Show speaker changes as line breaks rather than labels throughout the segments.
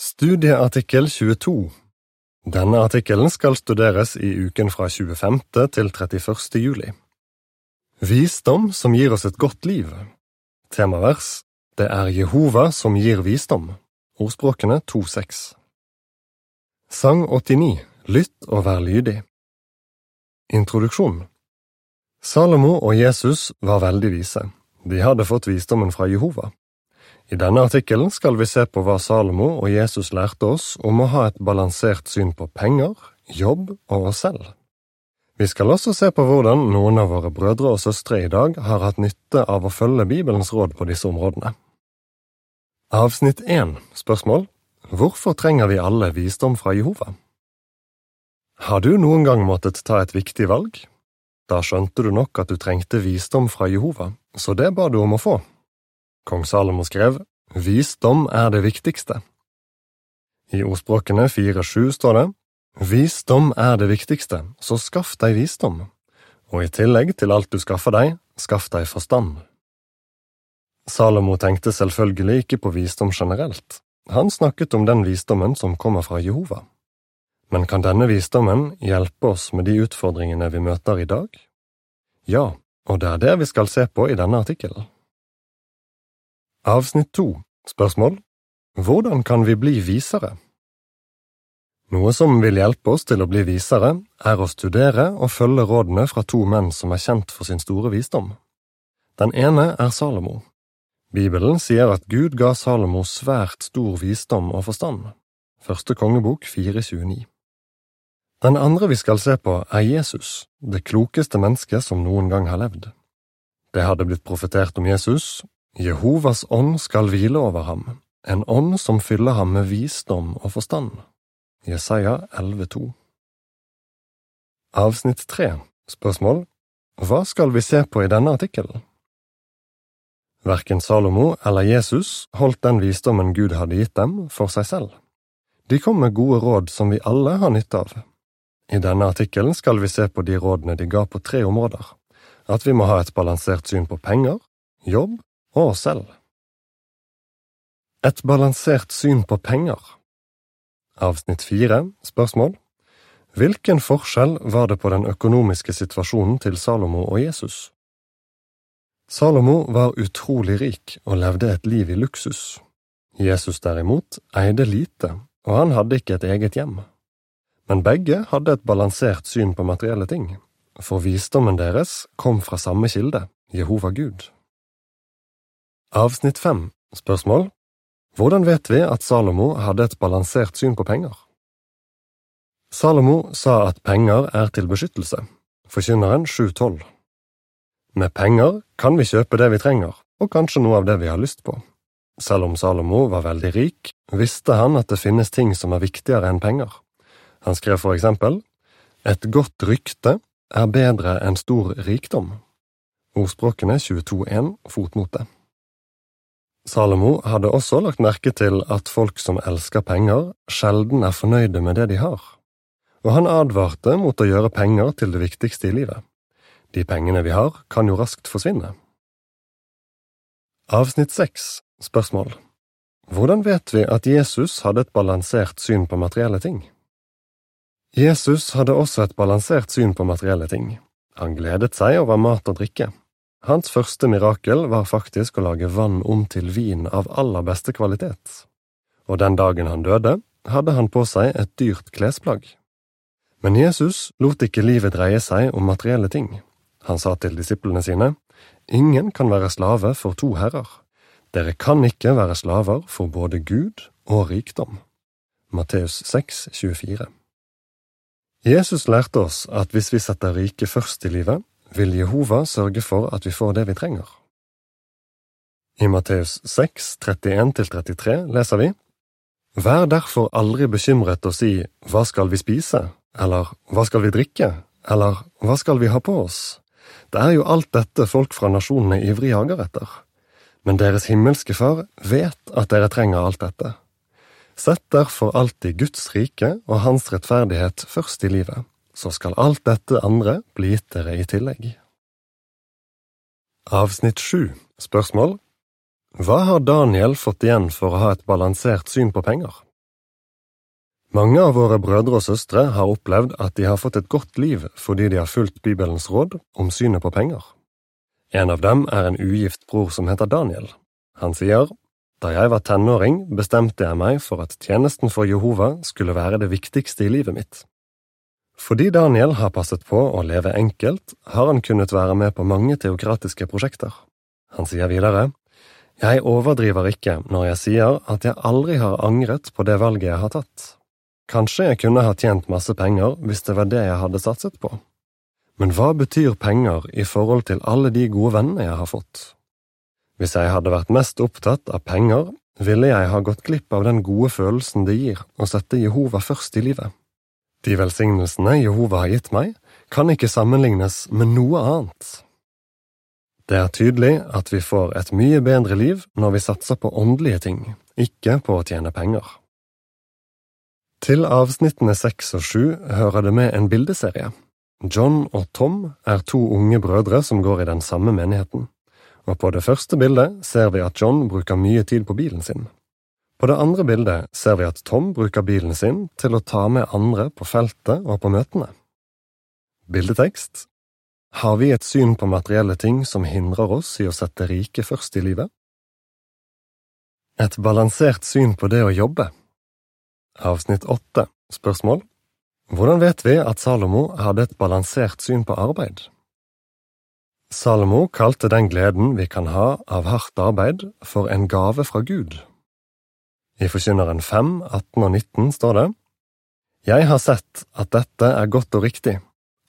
Studieartikkel 22 Denne artikkelen skal studeres i uken fra 25. til 31. juli. Visdom som gir oss et godt liv. Temavers Det er Jehova som gir visdom. Ordspråkene 2.6. Sang 89 Lytt og vær lydig. Introduksjon Salomo og Jesus var veldig vise. De hadde fått visdommen fra Jehova. I denne artikkelen skal vi se på hva Salomo og Jesus lærte oss om å ha et balansert syn på penger, jobb og oss selv. Vi skal også se på hvordan noen av våre brødre og søstre i dag har hatt nytte av å følge Bibelens råd på disse områdene. Avsnitt 1 Spørsmål Hvorfor trenger vi alle visdom fra Jehova? Har du noen gang måttet ta et viktig valg? Da skjønte du nok at du trengte visdom fra Jehova, så det ba du om å få. Kong Salomo skrev, Visdom er det viktigste. I ordspråkene 4-7 står det, Visdom er det viktigste, så skaff deg visdom, og i tillegg til alt du skaffer deg, skaff deg forstand. Salomo tenkte selvfølgelig ikke på visdom generelt, han snakket om den visdommen som kommer fra Jehova. Men kan denne visdommen hjelpe oss med de utfordringene vi møter i dag? Ja, og det er det vi skal se på i denne artikkelen. Avsnitt to Spørsmål Hvordan kan vi bli visere? Noe som vil hjelpe oss til å bli visere, er å studere og følge rådene fra to menn som er kjent for sin store visdom. Den ene er Salomo. Bibelen sier at Gud ga Salomo svært stor visdom og forstand. Første kongebok 429. Den andre vi skal se på, er Jesus, det klokeste mennesket som noen gang har levd. Det hadde blitt profetert om Jesus, Jehovas ånd skal hvile over ham, en ånd som fyller ham med visdom og forstand. Jesaja 11,2 Avsnitt 3 Spørsmål Hva skal vi se på i denne artikkelen? Verken Salomo eller Jesus holdt den visdommen Gud hadde gitt dem, for seg selv. De kom med gode råd som vi alle har nytte av. I denne artikkelen skal vi se på de rådene de ga på tre områder. At vi må ha et balansert syn på penger, jobb og. Et balansert syn på penger Avsnitt fire Spørsmål Hvilken forskjell var det på den økonomiske situasjonen til Salomo og Jesus? Salomo var utrolig rik og levde et liv i luksus. Jesus derimot eide lite, og han hadde ikke et eget hjem. Men begge hadde et balansert syn på materielle ting, for visdommen deres kom fra samme kilde, Jehova Gud. Avsnitt fem Spørsmål Hvordan vet vi at Salomo hadde et balansert syn på penger? Salomo sa at penger er til beskyttelse, forkynneren 7.12. Med penger kan vi kjøpe det vi trenger, og kanskje noe av det vi har lyst på. Selv om Salomo var veldig rik, visste han at det finnes ting som er viktigere enn penger. Han skrev for eksempel, Et godt rykte er bedre enn stor rikdom. Ordspråkene 22.1 fotnote. Salomo hadde også lagt merke til at folk som elsker penger, sjelden er fornøyde med det de har, og han advarte mot å gjøre penger til det viktigste i livet. De pengene vi har, kan jo raskt forsvinne. Avsnitt seks Spørsmål Hvordan vet vi at Jesus hadde et balansert syn på materielle ting? Jesus hadde også et balansert syn på materielle ting. Han gledet seg over mat og drikke. Hans første mirakel var faktisk å lage vann om til vin av aller beste kvalitet, og den dagen han døde, hadde han på seg et dyrt klesplagg. Men Jesus lot ikke livet dreie seg om materielle ting. Han sa til disiplene sine, Ingen kan være slave for to herrer. Dere kan ikke være slaver for både Gud og rikdom. Matteus 6, 24 Jesus lærte oss at hvis vi setter riket først i livet, vil Jehova sørge for at vi får det vi trenger. I Matteus 6, 31–33 leser vi Vær derfor aldri bekymret og si Hva skal vi spise? eller Hva skal vi drikke? eller Hva skal vi ha på oss? Det er jo alt dette folk fra nasjonene ivrig jager etter. Men deres himmelske Far vet at dere trenger alt dette. Sett derfor alltid Guds rike og Hans rettferdighet først i livet så skal alt dette andre bli gitt dere i tillegg. Avsnitt sju Spørsmål Hva har Daniel fått igjen for å ha et balansert syn på penger? Mange av våre brødre og søstre har opplevd at de har fått et godt liv fordi de har fulgt Bibelens råd om synet på penger. En av dem er en ugift bror som heter Daniel. Han sier, Da jeg var tenåring, bestemte jeg meg for at tjenesten for Jehova skulle være det viktigste i livet mitt. Fordi Daniel har passet på å leve enkelt, har han kunnet være med på mange teokratiske prosjekter. Han sier videre, Jeg overdriver ikke når jeg sier at jeg aldri har angret på det valget jeg har tatt. Kanskje jeg kunne ha tjent masse penger hvis det var det jeg hadde satset på. Men hva betyr penger i forhold til alle de gode vennene jeg har fått? Hvis jeg hadde vært mest opptatt av penger, ville jeg ha gått glipp av den gode følelsen det gir å sette Jehova først i livet. De velsignelsene Jehova har gitt meg, kan ikke sammenlignes med noe annet. Det er tydelig at vi får et mye bedre liv når vi satser på åndelige ting, ikke på å tjene penger. Til avsnittene seks og sju hører det med en bildeserie. John og Tom er to unge brødre som går i den samme menigheten og på det første bildet ser vi at John bruker mye tid på bilen sin. På det andre bildet ser vi at Tom bruker bilen sin til å ta med andre på feltet og på møtene. Bildetekst Har vi et syn på materielle ting som hindrer oss i å sette rike først i livet? Et balansert syn på det å jobbe. Avsnitt åtte Spørsmål Hvordan vet vi at Salomo hadde et balansert syn på arbeid? Salomo kalte den gleden vi kan ha av hardt arbeid, for en gave fra Gud. I Forkynneren 5, 18 og 19 står det Jeg har sett at dette er godt og riktig.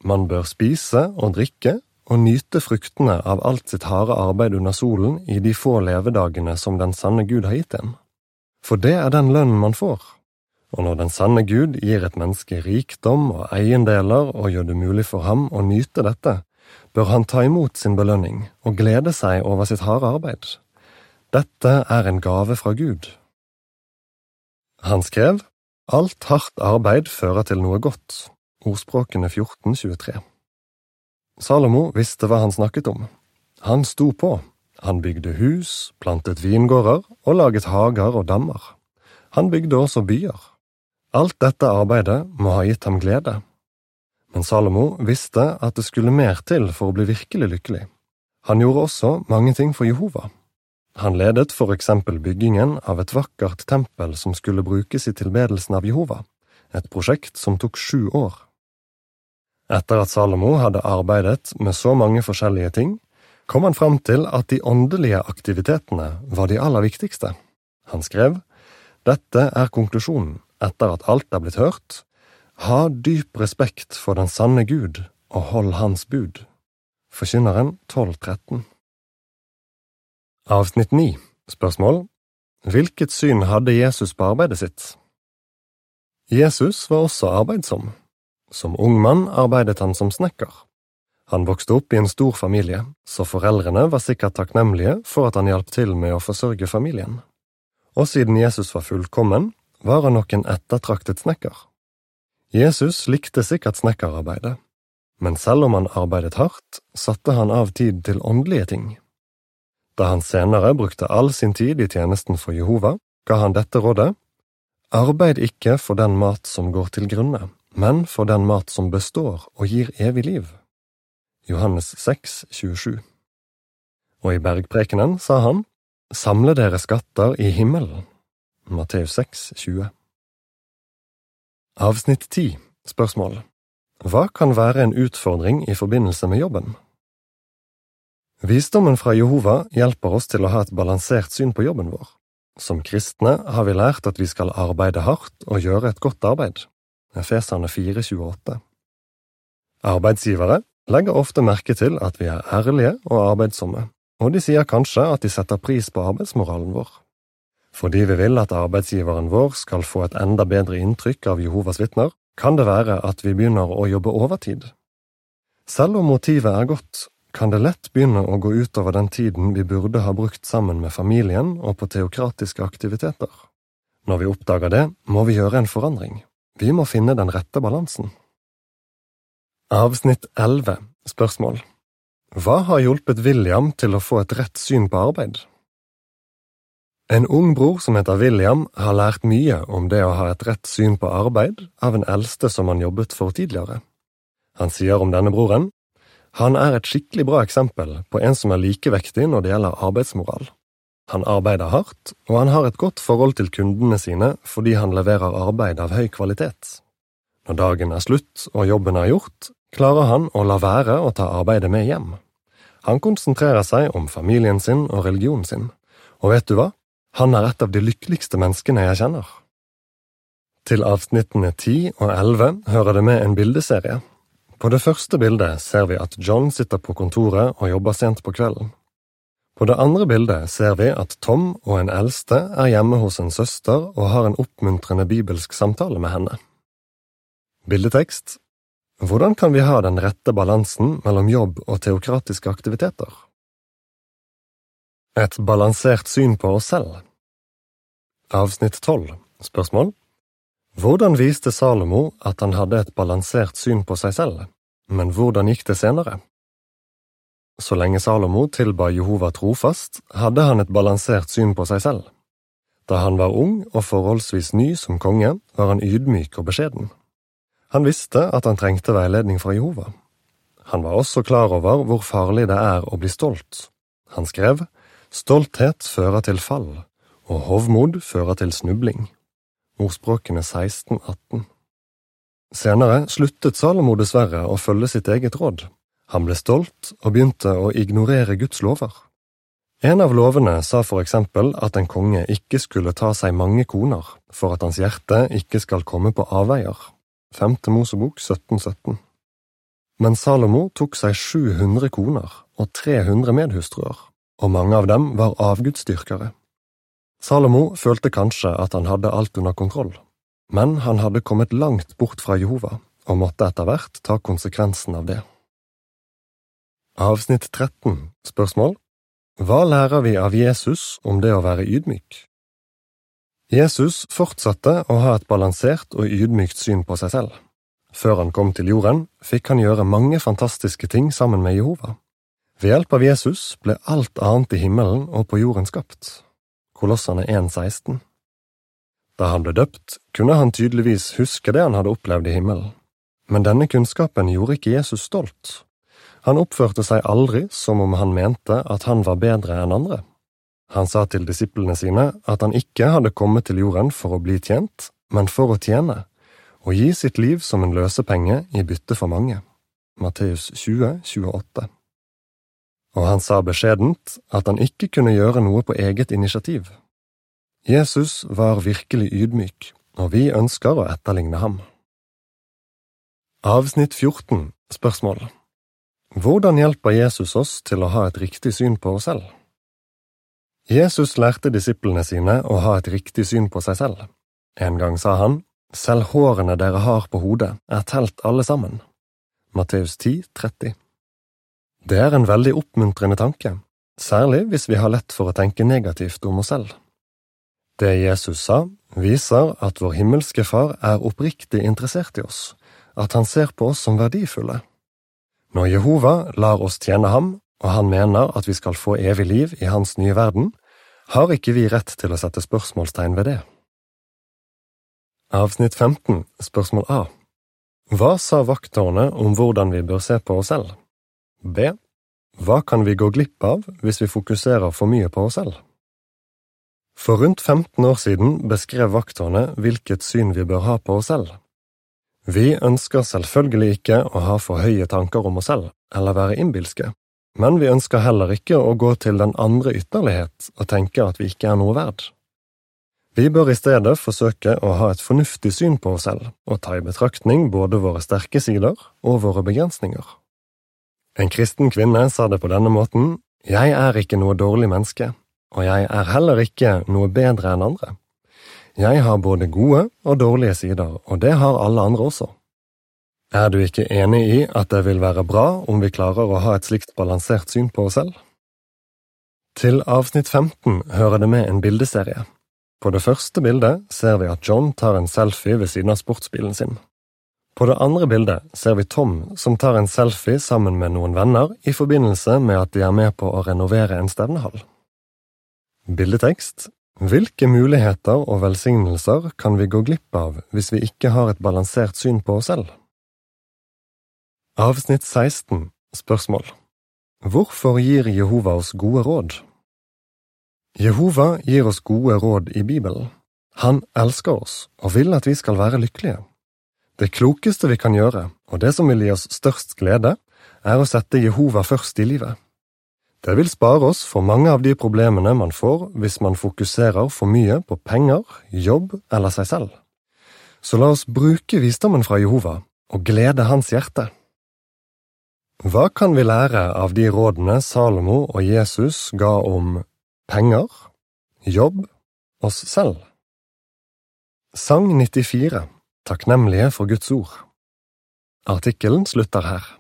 Man bør spise og drikke og nyte fruktene av alt sitt harde arbeid under solen i de få levedagene som den sanne Gud har gitt en. For det er den lønnen man får. Og når den sanne Gud gir et menneske rikdom og eiendeler og gjør det mulig for ham å nyte dette, bør han ta imot sin belønning og glede seg over sitt harde arbeid. Dette er en gave fra Gud. Han skrev, Alt hardt arbeid fører til noe godt, ordspråkene 1423. Salomo visste hva han snakket om. Han sto på, han bygde hus, plantet vingårder og laget hager og dammer. Han bygde også byer. Alt dette arbeidet må ha gitt ham glede. Men Salomo visste at det skulle mer til for å bli virkelig lykkelig. Han gjorde også mange ting for Jehova. Han ledet for eksempel byggingen av et vakkert tempel som skulle brukes i tilbedelsen av Jehova, et prosjekt som tok sju år. Etter at Salomo hadde arbeidet med så mange forskjellige ting, kom han fram til at de åndelige aktivitetene var de aller viktigste. Han skrev, Dette er konklusjonen etter at alt er blitt hørt, ha dyp respekt for den sanne Gud og hold Hans bud. Forkynneren 1213 Avsnitt 9 Spørsmål Hvilket syn hadde Jesus på arbeidet sitt? Jesus var også arbeidsom. Som ung mann arbeidet han som snekker. Han vokste opp i en stor familie, så foreldrene var sikkert takknemlige for at han hjalp til med å forsørge familien. Og siden Jesus var fullkommen, var han nok en ettertraktet snekker. Jesus likte sikkert snekkerarbeidet, men selv om han arbeidet hardt, satte han av tid til åndelige ting. Da han senere brukte all sin tid i tjenesten for Jehova, ga han dette rådet, Arbeid ikke for den mat som går til grunne, men for den mat som består og gir evig liv. Johannes 6, 27 Og i bergprekenen sa han, Samle dere skatter i himmelen. Matteus 6, 20 Avsnitt 10 Spørsmål Hva kan være en utfordring i forbindelse med jobben? Visdommen fra Jehova hjelper oss til å ha et balansert syn på jobben vår. Som kristne har vi lært at vi skal arbeide hardt og gjøre et godt arbeid. Efeserne 4,28 Arbeidsgivere legger ofte merke til at vi er ærlige og arbeidsomme, og de sier kanskje at de setter pris på arbeidsmoralen vår. Fordi vi vil at arbeidsgiveren vår skal få et enda bedre inntrykk av Jehovas vitner, kan det være at vi begynner å jobbe overtid. Selv om motivet er godt, kan det lett begynne å gå utover den tiden vi burde ha brukt sammen med familien og på teokratiske aktiviteter. Når vi oppdager det, må vi gjøre en forandring. Vi må finne den rette balansen. Avsnitt 11 Spørsmål Hva har hjulpet William til å få et rett syn på arbeid? En ung bror som heter William, har lært mye om det å ha et rett syn på arbeid av en eldste som han jobbet for tidligere. Han sier om denne broren, han er et skikkelig bra eksempel på en som er likevektig når det gjelder arbeidsmoral. Han arbeider hardt, og han har et godt forhold til kundene sine fordi han leverer arbeid av høy kvalitet. Når dagen er slutt og jobben er gjort, klarer han å la være å ta arbeidet med hjem. Han konsentrerer seg om familien sin og religionen sin, og vet du hva, han er et av de lykkeligste menneskene jeg kjenner. Til avsnittene ti og elleve hører det med en bildeserie. På det første bildet ser vi at John sitter på kontoret og jobber sent på kvelden. På det andre bildet ser vi at Tom og en eldste er hjemme hos en søster og har en oppmuntrende bibelsk samtale med henne. Bildetekst Hvordan kan vi ha den rette balansen mellom jobb og teokratiske aktiviteter? Et balansert syn på oss selv Avsnitt tolv Spørsmål Hvordan viste Salomo at han hadde et balansert syn på seg selv, men hvordan gikk det senere? Så lenge Salomo tilba Jehova trofast, hadde han et balansert syn på seg selv. Da han var ung og forholdsvis ny som konge, var han ydmyk og beskjeden. Han visste at han trengte veiledning fra Jehova. Han var også klar over hvor farlig det er å bli stolt. Han skrev, Stolthet fører til fall, og hovmod fører til snubling. Ordspråkene 16-18 Senere sluttet Salomo dessverre å følge sitt eget råd. Han ble stolt og begynte å ignorere Guds lover. En av lovene sa for eksempel at en konge ikke skulle ta seg mange koner, for at hans hjerte ikke skal komme på avveier. Femte Mosebok 1717. Men Salomo tok seg 700 koner og 300 medhustruer og mange av dem var avgudsdyrkere. Salomo følte kanskje at han hadde alt under kontroll, men han hadde kommet langt bort fra Jehova og måtte etter hvert ta konsekvensen av det. Avsnitt 13 Spørsmål Hva lærer vi av Jesus om det å være ydmyk? Jesus fortsatte å ha et balansert og ydmykt syn på seg selv. Før han kom til jorden, fikk han gjøre mange fantastiske ting sammen med Jehova. Ved hjelp av Jesus ble alt annet i himmelen og på jorden skapt. Kolossene 1,16 Da han ble døpt, kunne han tydeligvis huske det han hadde opplevd i himmelen. Men denne kunnskapen gjorde ikke Jesus stolt. Han oppførte seg aldri som om han mente at han var bedre enn andre. Han sa til disiplene sine at han ikke hadde kommet til jorden for å bli tjent, men for å tjene, og gi sitt liv som en løsepenge i bytte for mange. Matteus 20, 28 og han sa beskjedent at han ikke kunne gjøre noe på eget initiativ. Jesus var virkelig ydmyk, og vi ønsker å etterligne ham. Avsnitt 14 Spørsmål Hvordan hjelper Jesus oss til å ha et riktig syn på oss selv? Jesus lærte disiplene sine å ha et riktig syn på seg selv. En gang sa han, Selv hårene dere har på hodet, er telt alle sammen. Matteus 10, 30 det er en veldig oppmuntrende tanke, særlig hvis vi har lett for å tenke negativt om oss selv. Det Jesus sa, viser at vår himmelske Far er oppriktig interessert i oss, at han ser på oss som verdifulle. Når Jehova lar oss tjene ham, og han mener at vi skal få evig liv i hans nye verden, har ikke vi rett til å sette spørsmålstegn ved det. Avsnitt 15, spørsmål A Hva sa vakttårnet om hvordan vi bør se på oss selv? B. Hva kan vi gå glipp av hvis vi fokuserer for mye på oss selv? For rundt 15 år siden beskrev vakttårnet hvilket syn vi bør ha på oss selv. Vi ønsker selvfølgelig ikke å ha for høye tanker om oss selv eller være innbilske, men vi ønsker heller ikke å gå til den andre ytterlighet og tenke at vi ikke er noe verd. Vi bør i stedet forsøke å ha et fornuftig syn på oss selv og ta i betraktning både våre sterke sider og våre begrensninger. En kristen kvinne sa det på denne måten, Jeg er ikke noe dårlig menneske, og jeg er heller ikke noe bedre enn andre. Jeg har både gode og dårlige sider, og det har alle andre også. Er du ikke enig i at det vil være bra om vi klarer å ha et slikt balansert syn på oss selv? Til avsnitt 15 hører det med en bildeserie. På det første bildet ser vi at John tar en selfie ved siden av sportsbilen sin. På det andre bildet ser vi Tom som tar en selfie sammen med noen venner i forbindelse med at de er med på å renovere en stevnehall. Bildetekst Hvilke muligheter og velsignelser kan vi gå glipp av hvis vi ikke har et balansert syn på oss selv? Avsnitt 16 Spørsmål Hvorfor gir Jehova oss gode råd? Jehova gir oss gode råd i Bibelen. Han elsker oss og vil at vi skal være lykkelige. Det klokeste vi kan gjøre, og det som vil gi oss størst glede, er å sette Jehova først i livet. Det vil spare oss for mange av de problemene man får hvis man fokuserer for mye på penger, jobb eller seg selv. Så la oss bruke visdommen fra Jehova og glede hans hjerte. Hva kan vi lære av de rådene Salomo og Jesus ga om penger, jobb, oss selv? Sang 94 Takknemlige for Guds ord Artikkelen slutter her.